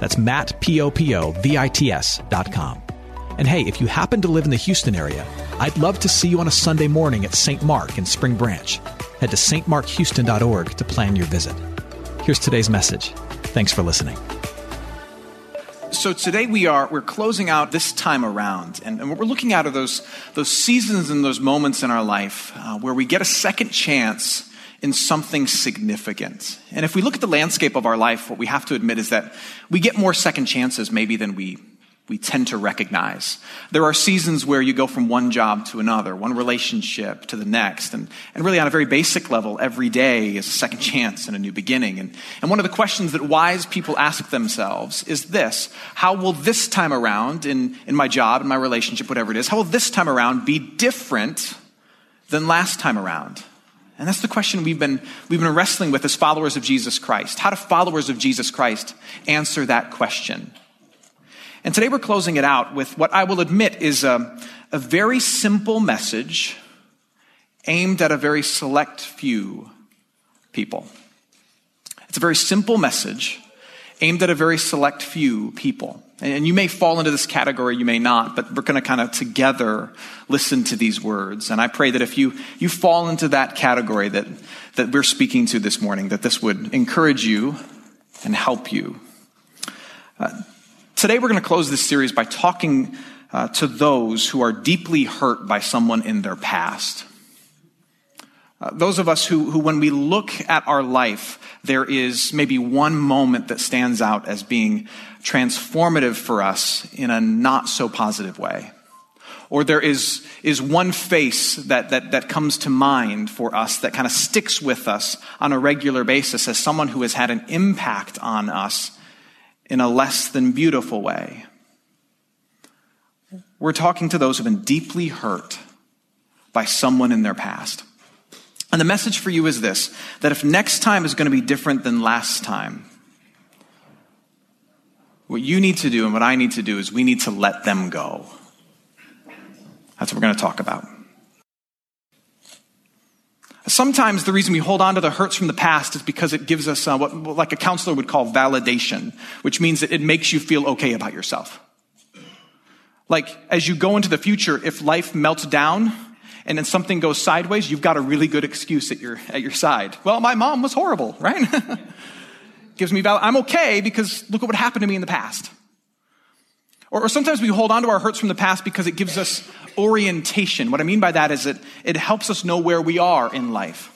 That's Matt, P-O-P-O-V-I-T-S dot com. And hey, if you happen to live in the Houston area, I'd love to see you on a Sunday morning at St. Mark in Spring Branch. Head to stmarkhouston.org to plan your visit. Here's today's message. Thanks for listening. So today we are we're closing out this time around, and, and what we're looking at are those those seasons and those moments in our life uh, where we get a second chance in something significant. And if we look at the landscape of our life, what we have to admit is that we get more second chances maybe than we, we tend to recognize. There are seasons where you go from one job to another, one relationship to the next. And, and really, on a very basic level, every day is a second chance and a new beginning. And, and one of the questions that wise people ask themselves is this How will this time around in, in my job, in my relationship, whatever it is, how will this time around be different than last time around? And that's the question we've been, we've been wrestling with as followers of Jesus Christ. How do followers of Jesus Christ answer that question? And today we're closing it out with what I will admit is a, a very simple message aimed at a very select few people. It's a very simple message aimed at a very select few people. And you may fall into this category, you may not, but we're going to kind of together listen to these words. And I pray that if you, you fall into that category that, that we're speaking to this morning, that this would encourage you and help you. Uh, today we're going to close this series by talking uh, to those who are deeply hurt by someone in their past. Uh, those of us who, who, when we look at our life, there is maybe one moment that stands out as being transformative for us in a not so positive way. Or there is, is one face that, that, that comes to mind for us that kind of sticks with us on a regular basis as someone who has had an impact on us in a less than beautiful way. We're talking to those who have been deeply hurt by someone in their past. And the message for you is this that if next time is going to be different than last time, what you need to do and what I need to do is we need to let them go. That's what we're going to talk about. Sometimes the reason we hold on to the hurts from the past is because it gives us uh, what, like a counselor would call validation, which means that it makes you feel okay about yourself. Like as you go into the future, if life melts down and then something goes sideways, you've got a really good excuse at your, at your side. Well, my mom was horrible, right? gives me value. I'm okay because look at what happened to me in the past. Or, or, sometimes we hold on to our hurts from the past because it gives us orientation. What I mean by that is that it helps us know where we are in life.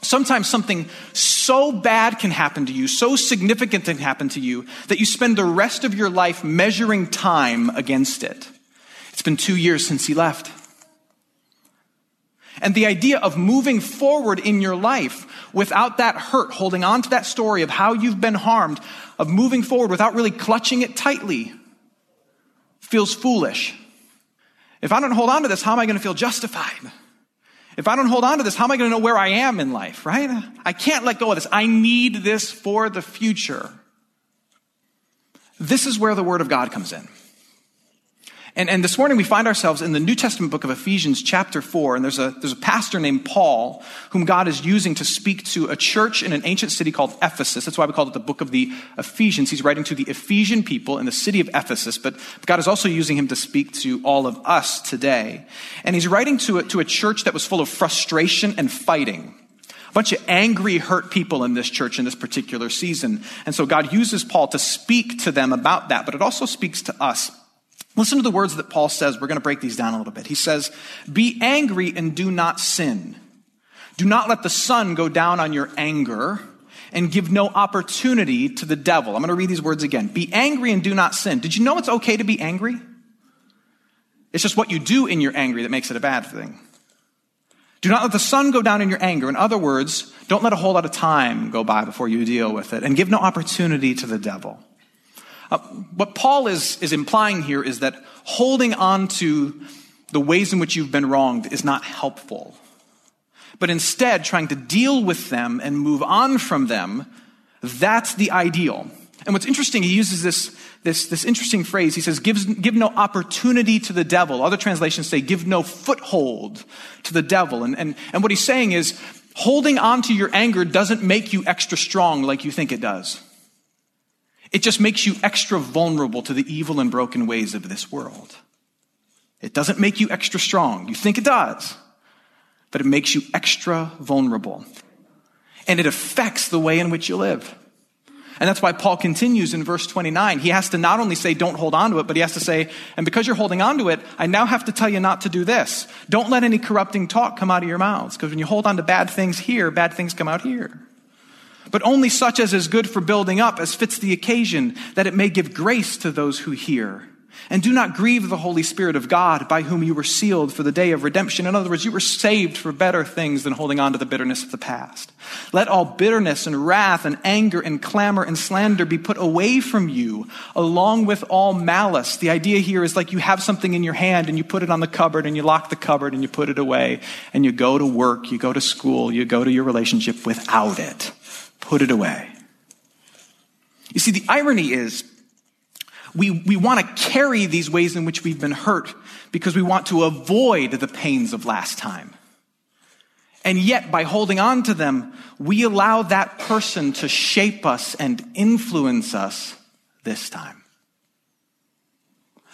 Sometimes something so bad can happen to you, so significant can happen to you, that you spend the rest of your life measuring time against it. It's been two years since he left. And the idea of moving forward in your life without that hurt, holding on to that story of how you've been harmed, of moving forward without really clutching it tightly, feels foolish. If I don't hold on to this, how am I going to feel justified? If I don't hold on to this, how am I going to know where I am in life, right? I can't let go of this. I need this for the future. This is where the Word of God comes in. And, and this morning we find ourselves in the New Testament book of Ephesians, chapter 4, and there's a, there's a pastor named Paul whom God is using to speak to a church in an ancient city called Ephesus. That's why we call it the book of the Ephesians. He's writing to the Ephesian people in the city of Ephesus, but God is also using him to speak to all of us today. And he's writing to a, to a church that was full of frustration and fighting a bunch of angry, hurt people in this church in this particular season. And so God uses Paul to speak to them about that, but it also speaks to us Listen to the words that Paul says. We're going to break these down a little bit. He says, Be angry and do not sin. Do not let the sun go down on your anger and give no opportunity to the devil. I'm going to read these words again. Be angry and do not sin. Did you know it's okay to be angry? It's just what you do in your angry that makes it a bad thing. Do not let the sun go down in your anger. In other words, don't let a whole lot of time go by before you deal with it and give no opportunity to the devil. Uh, what Paul is, is implying here is that holding on to the ways in which you've been wronged is not helpful. But instead, trying to deal with them and move on from them, that's the ideal. And what's interesting, he uses this, this, this interesting phrase. He says, give, give no opportunity to the devil. Other translations say, give no foothold to the devil. And, and, and what he's saying is, holding on to your anger doesn't make you extra strong like you think it does. It just makes you extra vulnerable to the evil and broken ways of this world. It doesn't make you extra strong. You think it does, but it makes you extra vulnerable. And it affects the way in which you live. And that's why Paul continues in verse 29. He has to not only say, don't hold on to it, but he has to say, and because you're holding on to it, I now have to tell you not to do this. Don't let any corrupting talk come out of your mouths, because when you hold on to bad things here, bad things come out here. But only such as is good for building up, as fits the occasion, that it may give grace to those who hear. And do not grieve the Holy Spirit of God, by whom you were sealed for the day of redemption. In other words, you were saved for better things than holding on to the bitterness of the past. Let all bitterness and wrath and anger and clamor and slander be put away from you, along with all malice. The idea here is like you have something in your hand and you put it on the cupboard and you lock the cupboard and you put it away and you go to work, you go to school, you go to your relationship without it. Put it away. You see, the irony is, we, we want to carry these ways in which we've been hurt because we want to avoid the pains of last time. And yet, by holding on to them, we allow that person to shape us and influence us this time.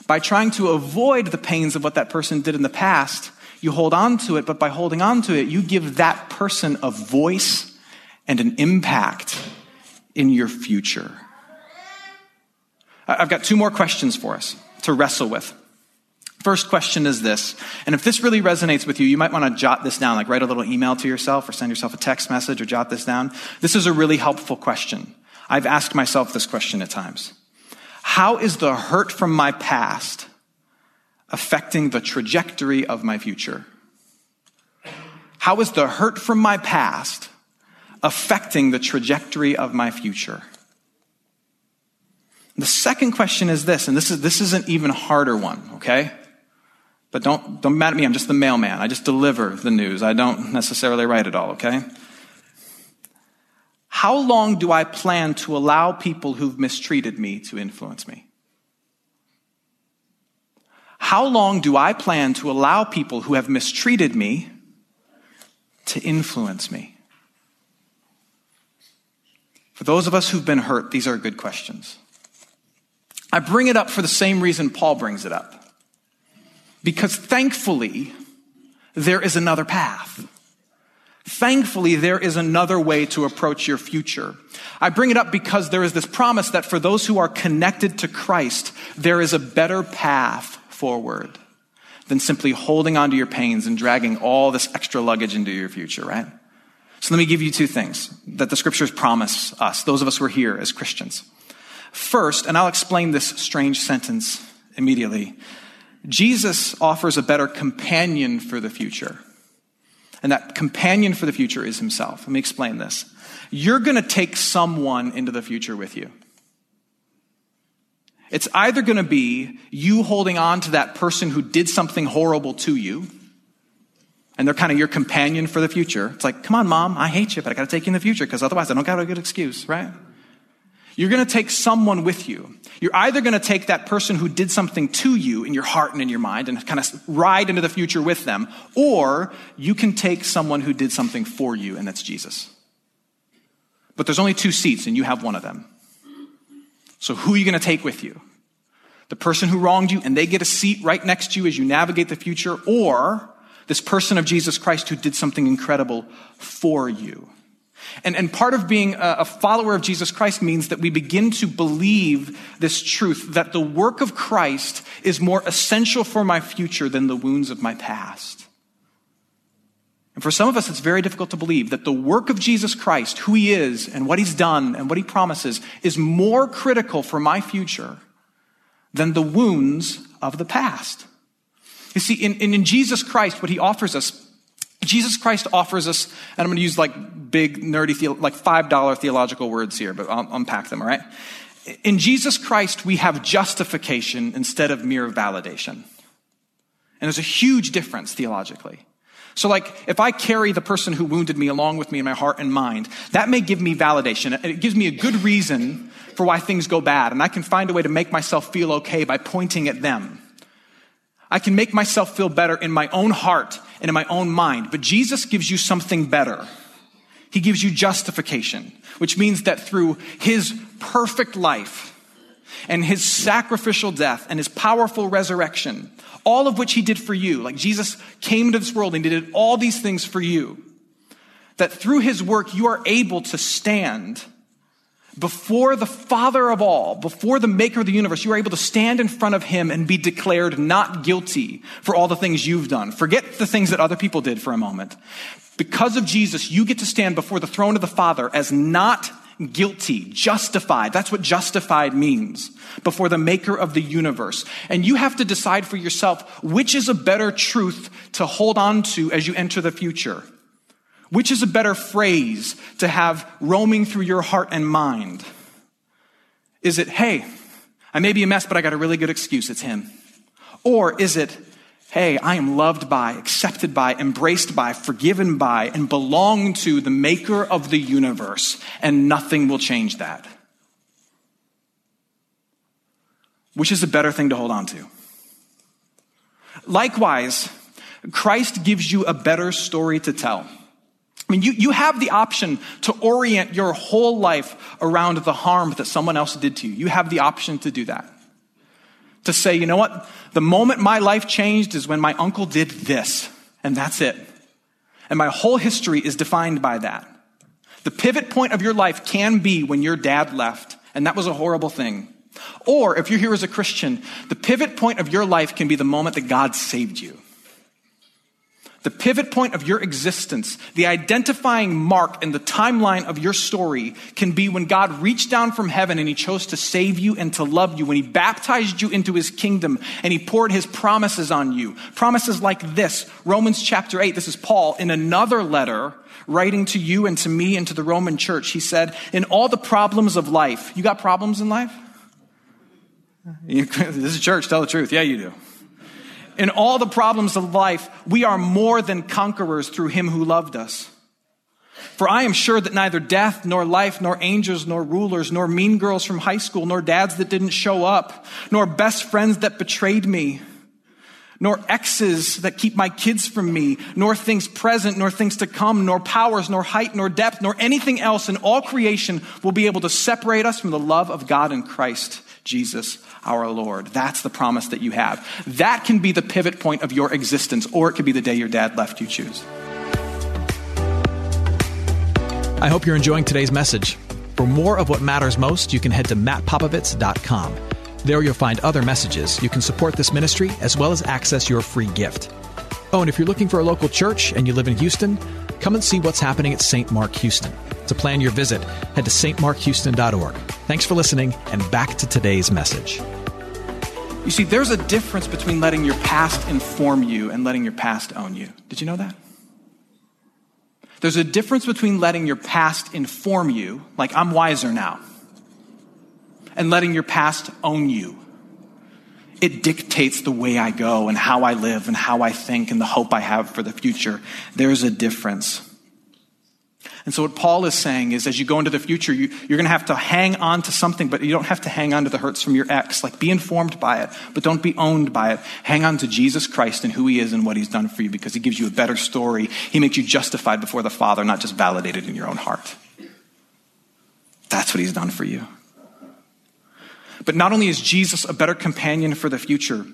By trying to avoid the pains of what that person did in the past, you hold on to it, but by holding on to it, you give that person a voice and an impact in your future. I've got two more questions for us to wrestle with. First question is this, and if this really resonates with you, you might want to jot this down, like write a little email to yourself or send yourself a text message or jot this down. This is a really helpful question. I've asked myself this question at times. How is the hurt from my past affecting the trajectory of my future? How is the hurt from my past affecting the trajectory of my future? The second question is this, and this is, this is an even harder one, okay? But don't, don't mad at me, I'm just the mailman. I just deliver the news. I don't necessarily write it all, okay? How long do I plan to allow people who've mistreated me to influence me? How long do I plan to allow people who have mistreated me to influence me? For those of us who've been hurt, these are good questions. I bring it up for the same reason Paul brings it up. Because thankfully, there is another path. Thankfully, there is another way to approach your future. I bring it up because there is this promise that for those who are connected to Christ, there is a better path forward than simply holding onto your pains and dragging all this extra luggage into your future, right? So let me give you two things that the scriptures promise us, those of us who are here as Christians. First, and I'll explain this strange sentence immediately, Jesus offers a better companion for the future. And that companion for the future is himself. Let me explain this. You're going to take someone into the future with you. It's either going to be you holding on to that person who did something horrible to you, and they're kind of your companion for the future. It's like, come on, mom, I hate you, but I got to take you in the future because otherwise I don't got a good excuse, right? You're going to take someone with you. You're either going to take that person who did something to you in your heart and in your mind and kind of ride into the future with them, or you can take someone who did something for you, and that's Jesus. But there's only two seats, and you have one of them. So who are you going to take with you? The person who wronged you, and they get a seat right next to you as you navigate the future, or this person of Jesus Christ who did something incredible for you. And, and part of being a, a follower of Jesus Christ means that we begin to believe this truth that the work of Christ is more essential for my future than the wounds of my past. And for some of us, it's very difficult to believe that the work of Jesus Christ, who he is and what he's done and what he promises, is more critical for my future than the wounds of the past. You see, in, in, in Jesus Christ, what he offers us Jesus Christ offers us, and I'm going to use like big, nerdy, like $5 theological words here, but I'll unpack them, all right? In Jesus Christ, we have justification instead of mere validation. And there's a huge difference theologically. So, like, if I carry the person who wounded me along with me in my heart and mind, that may give me validation. It gives me a good reason for why things go bad, and I can find a way to make myself feel okay by pointing at them. I can make myself feel better in my own heart and in my own mind. But Jesus gives you something better. He gives you justification, which means that through his perfect life and his sacrificial death and his powerful resurrection, all of which he did for you, like Jesus came to this world and did all these things for you, that through his work you are able to stand before the Father of all, before the Maker of the universe, you are able to stand in front of Him and be declared not guilty for all the things you've done. Forget the things that other people did for a moment. Because of Jesus, you get to stand before the throne of the Father as not guilty, justified. That's what justified means before the Maker of the universe. And you have to decide for yourself which is a better truth to hold on to as you enter the future. Which is a better phrase to have roaming through your heart and mind? Is it, hey, I may be a mess, but I got a really good excuse, it's him? Or is it, hey, I am loved by, accepted by, embraced by, forgiven by, and belong to the maker of the universe, and nothing will change that? Which is a better thing to hold on to? Likewise, Christ gives you a better story to tell. I mean, you, you have the option to orient your whole life around the harm that someone else did to you. You have the option to do that. To say, you know what? The moment my life changed is when my uncle did this, and that's it. And my whole history is defined by that. The pivot point of your life can be when your dad left, and that was a horrible thing. Or if you're here as a Christian, the pivot point of your life can be the moment that God saved you. The pivot point of your existence, the identifying mark in the timeline of your story can be when God reached down from heaven and he chose to save you and to love you, when he baptized you into his kingdom and he poured his promises on you. Promises like this, Romans chapter 8, this is Paul in another letter writing to you and to me and to the Roman church. He said, in all the problems of life, you got problems in life? this is church, tell the truth. Yeah, you do in all the problems of life, we are more than conquerors through him who loved us. For I am sure that neither death, nor life, nor angels, nor rulers, nor mean girls from high school, nor dads that didn't show up, nor best friends that betrayed me, nor exes that keep my kids from me, nor things present, nor things to come, nor powers, nor height, nor depth, nor anything else in all creation will be able to separate us from the love of God in Christ Jesus our Lord. That's the promise that you have. That can be the pivot point of your existence, or it could be the day your dad left you choose. I hope you're enjoying today's message. For more of what matters most, you can head to mattpopovits.com. There you'll find other messages. You can support this ministry as well as access your free gift. Oh, and if you're looking for a local church and you live in Houston, come and see what's happening at St. Mark Houston. To plan your visit, head to stmarkhouston.org. Thanks for listening, and back to today's message. You see, there's a difference between letting your past inform you and letting your past own you. Did you know that? There's a difference between letting your past inform you, like I'm wiser now, and letting your past own you. It dictates the way I go and how I live and how I think and the hope I have for the future. There's a difference. And so what Paul is saying is as you go into the future, you, are going to have to hang on to something, but you don't have to hang on to the hurts from your ex. Like be informed by it, but don't be owned by it. Hang on to Jesus Christ and who he is and what he's done for you because he gives you a better story. He makes you justified before the Father, not just validated in your own heart. That's what he's done for you. But not only is Jesus a better companion for the future,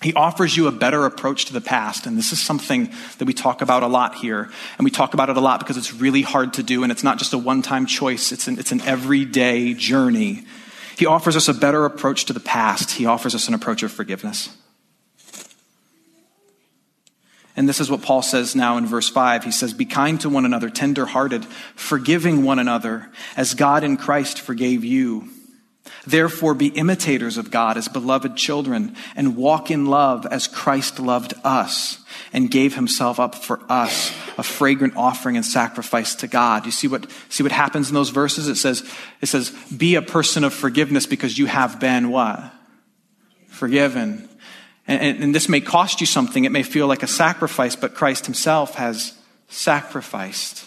he offers you a better approach to the past. And this is something that we talk about a lot here. And we talk about it a lot because it's really hard to do. And it's not just a one time choice, it's an, it's an everyday journey. He offers us a better approach to the past. He offers us an approach of forgiveness. And this is what Paul says now in verse 5. He says, Be kind to one another, tender hearted, forgiving one another, as God in Christ forgave you. Therefore, be imitators of God as beloved children and walk in love as Christ loved us and gave himself up for us, a fragrant offering and sacrifice to God. You see what, see what happens in those verses? It says, it says, be a person of forgiveness because you have been what? Forgiven. And, and, and this may cost you something. It may feel like a sacrifice, but Christ himself has sacrificed.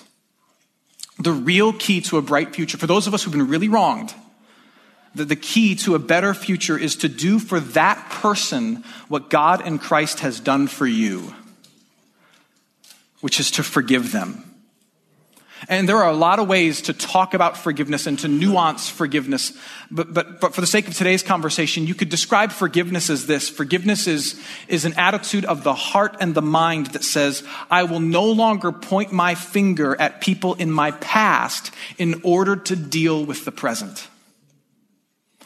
The real key to a bright future, for those of us who've been really wronged, that the key to a better future is to do for that person what God and Christ has done for you, which is to forgive them. And there are a lot of ways to talk about forgiveness and to nuance forgiveness. But, but, but for the sake of today's conversation, you could describe forgiveness as this. Forgiveness is, is an attitude of the heart and the mind that says, I will no longer point my finger at people in my past in order to deal with the present.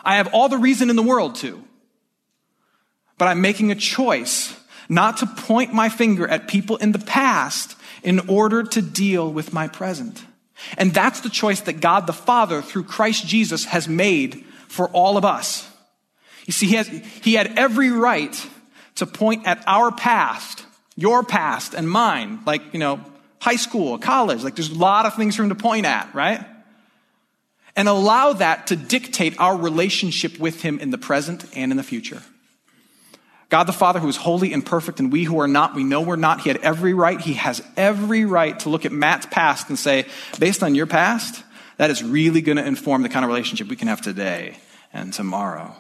I have all the reason in the world to. But I'm making a choice not to point my finger at people in the past in order to deal with my present. And that's the choice that God the Father, through Christ Jesus, has made for all of us. You see, he, has, he had every right to point at our past, your past and mine, like, you know, high school, college, like there's a lot of things for him to point at, right? And allow that to dictate our relationship with Him in the present and in the future. God the Father, who is holy and perfect, and we who are not, we know we're not. He had every right. He has every right to look at Matt's past and say, based on your past, that is really going to inform the kind of relationship we can have today and tomorrow.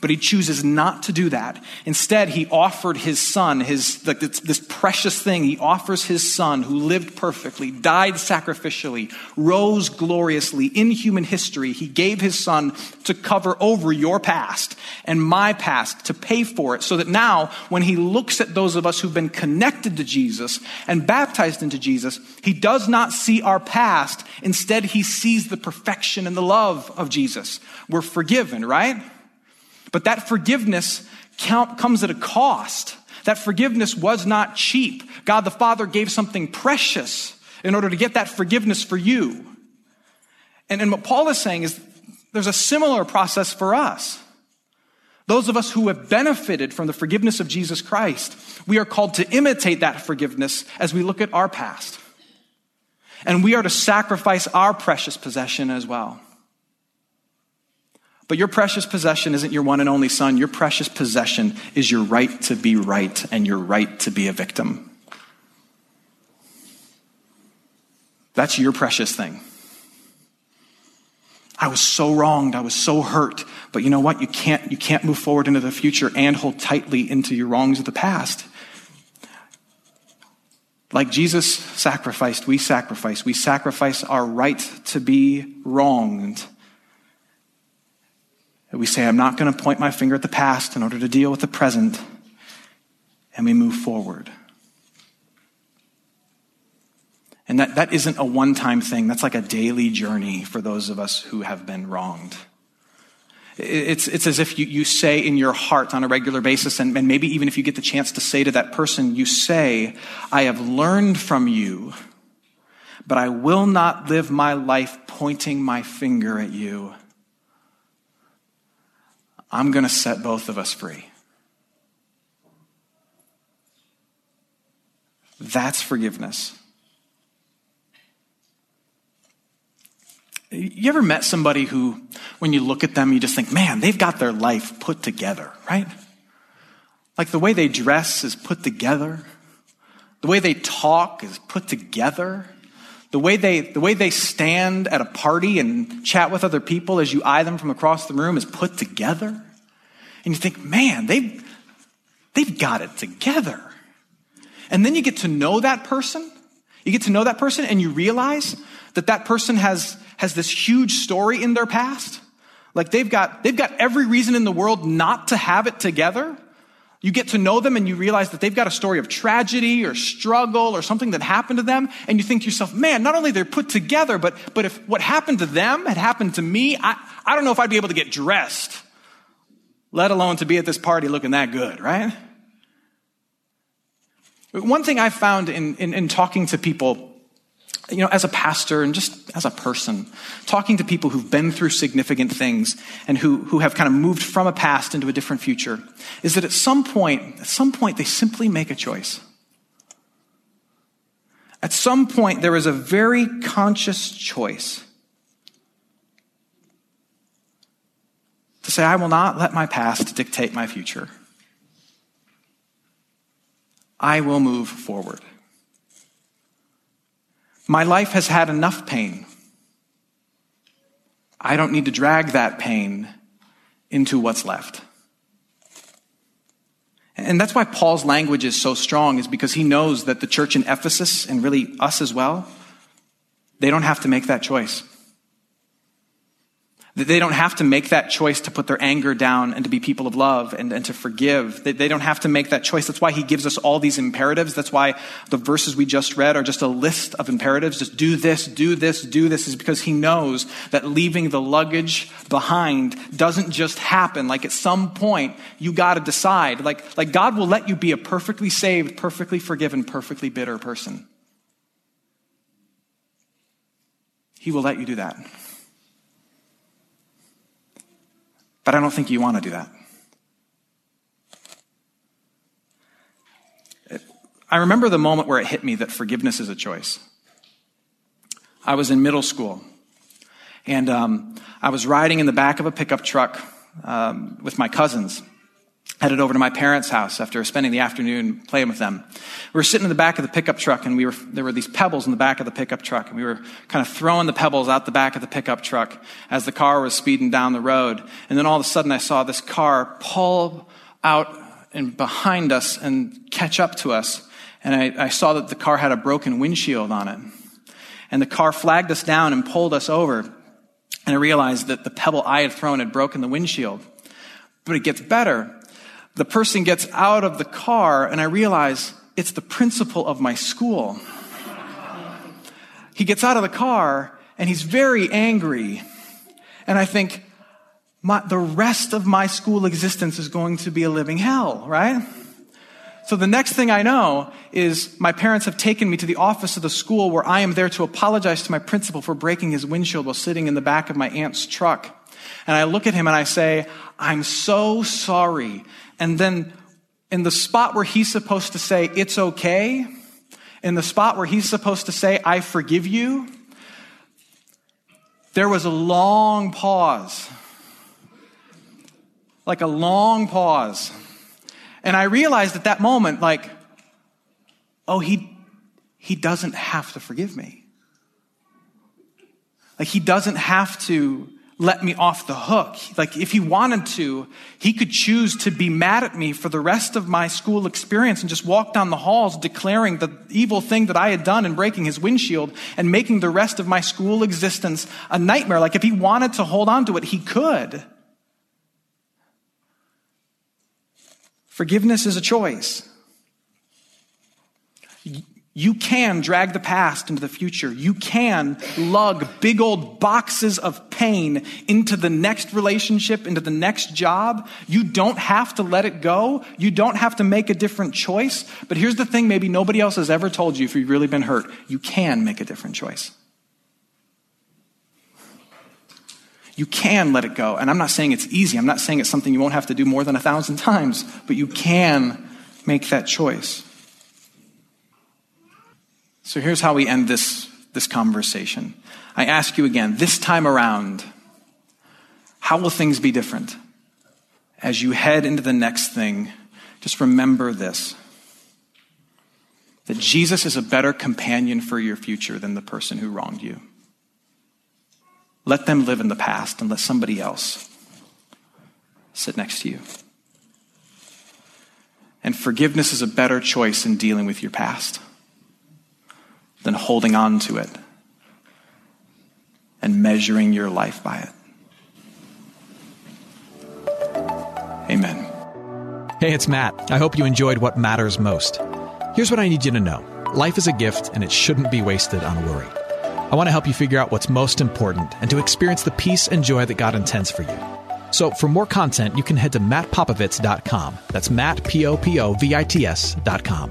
But he chooses not to do that. Instead, he offered his son, his, like this, this precious thing. He offers his son who lived perfectly, died sacrificially, rose gloriously in human history. He gave his son to cover over your past and my past, to pay for it, so that now, when he looks at those of us who've been connected to Jesus and baptized into Jesus, he does not see our past. Instead, he sees the perfection and the love of Jesus. We're forgiven, right? But that forgiveness count, comes at a cost. That forgiveness was not cheap. God the Father gave something precious in order to get that forgiveness for you. And, and what Paul is saying is there's a similar process for us. Those of us who have benefited from the forgiveness of Jesus Christ, we are called to imitate that forgiveness as we look at our past. And we are to sacrifice our precious possession as well. But your precious possession isn't your one and only son. Your precious possession is your right to be right and your right to be a victim. That's your precious thing. I was so wronged. I was so hurt. But you know what? You can't, you can't move forward into the future and hold tightly into your wrongs of the past. Like Jesus sacrificed, we sacrifice. We sacrifice our right to be wronged we say, I'm not going to point my finger at the past in order to deal with the present, and we move forward. And that, that isn't a one time thing, that's like a daily journey for those of us who have been wronged. It's, it's as if you, you say in your heart on a regular basis, and, and maybe even if you get the chance to say to that person, you say, I have learned from you, but I will not live my life pointing my finger at you. I'm going to set both of us free. That's forgiveness. You ever met somebody who, when you look at them, you just think, man, they've got their life put together, right? Like the way they dress is put together, the way they talk is put together. The way they, the way they stand at a party and chat with other people as you eye them from across the room is put together. And you think, man, they've, they've got it together. And then you get to know that person. You get to know that person and you realize that that person has, has this huge story in their past. Like they've got, they've got every reason in the world not to have it together. You get to know them and you realize that they've got a story of tragedy or struggle or something that happened to them. And you think to yourself, man, not only they're put together, but, but if what happened to them had happened to me, I, I don't know if I'd be able to get dressed, let alone to be at this party looking that good, right? One thing I've found in, in, in talking to people you know, as a pastor and just as a person, talking to people who've been through significant things and who, who have kind of moved from a past into a different future, is that at some point, at some point, they simply make a choice. At some point, there is a very conscious choice to say, I will not let my past dictate my future. I will move forward. My life has had enough pain. I don't need to drag that pain into what's left. And that's why Paul's language is so strong, is because he knows that the church in Ephesus, and really us as well, they don't have to make that choice. They don't have to make that choice to put their anger down and to be people of love and, and to forgive. They, they don't have to make that choice. That's why he gives us all these imperatives. That's why the verses we just read are just a list of imperatives. Just do this, do this, do this, is because he knows that leaving the luggage behind doesn't just happen. Like at some point, you got to decide. Like, like God will let you be a perfectly saved, perfectly forgiven, perfectly bitter person. He will let you do that. But I don't think you want to do that. I remember the moment where it hit me that forgiveness is a choice. I was in middle school, and um, I was riding in the back of a pickup truck um, with my cousins headed over to my parents' house after spending the afternoon playing with them. We were sitting in the back of the pickup truck, and we were, there were these pebbles in the back of the pickup truck, and we were kind of throwing the pebbles out the back of the pickup truck as the car was speeding down the road. And then all of a sudden, I saw this car pull out and behind us and catch up to us. And I, I saw that the car had a broken windshield on it. And the car flagged us down and pulled us over. And I realized that the pebble I had thrown had broken the windshield. But it gets better the person gets out of the car, and I realize it's the principal of my school. he gets out of the car, and he's very angry. And I think, my, the rest of my school existence is going to be a living hell, right? So the next thing I know is my parents have taken me to the office of the school where I am there to apologize to my principal for breaking his windshield while sitting in the back of my aunt's truck. And I look at him and I say, I'm so sorry and then in the spot where he's supposed to say, it's okay, in the spot where he's supposed to say, I forgive you, there was a long pause. Like a long pause. And I realized at that moment, like, oh, he, he doesn't have to forgive me. Like, he doesn't have to let me off the hook. Like, if he wanted to, he could choose to be mad at me for the rest of my school experience and just walk down the halls declaring the evil thing that I had done and breaking his windshield and making the rest of my school existence a nightmare. Like, if he wanted to hold on to it, he could. Forgiveness is a choice. You can drag the past into the future. You can lug big old boxes of pain into the next relationship, into the next job. You don't have to let it go. You don't have to make a different choice. But here's the thing maybe nobody else has ever told you if you've really been hurt. You can make a different choice. You can let it go. And I'm not saying it's easy. I'm not saying it's something you won't have to do more than a thousand times, but you can make that choice. So here's how we end this, this conversation. I ask you again, this time around, how will things be different? As you head into the next thing, just remember this that Jesus is a better companion for your future than the person who wronged you. Let them live in the past and let somebody else sit next to you. And forgiveness is a better choice in dealing with your past than holding on to it and measuring your life by it. Amen. Hey, it's Matt. I hope you enjoyed what matters most. Here's what I need you to know life is a gift, and it shouldn't be wasted on worry. I want to help you figure out what's most important and to experience the peace and joy that God intends for you. So, for more content, you can head to mattpopovits.com. That's Matt, P O P O V I T S.com.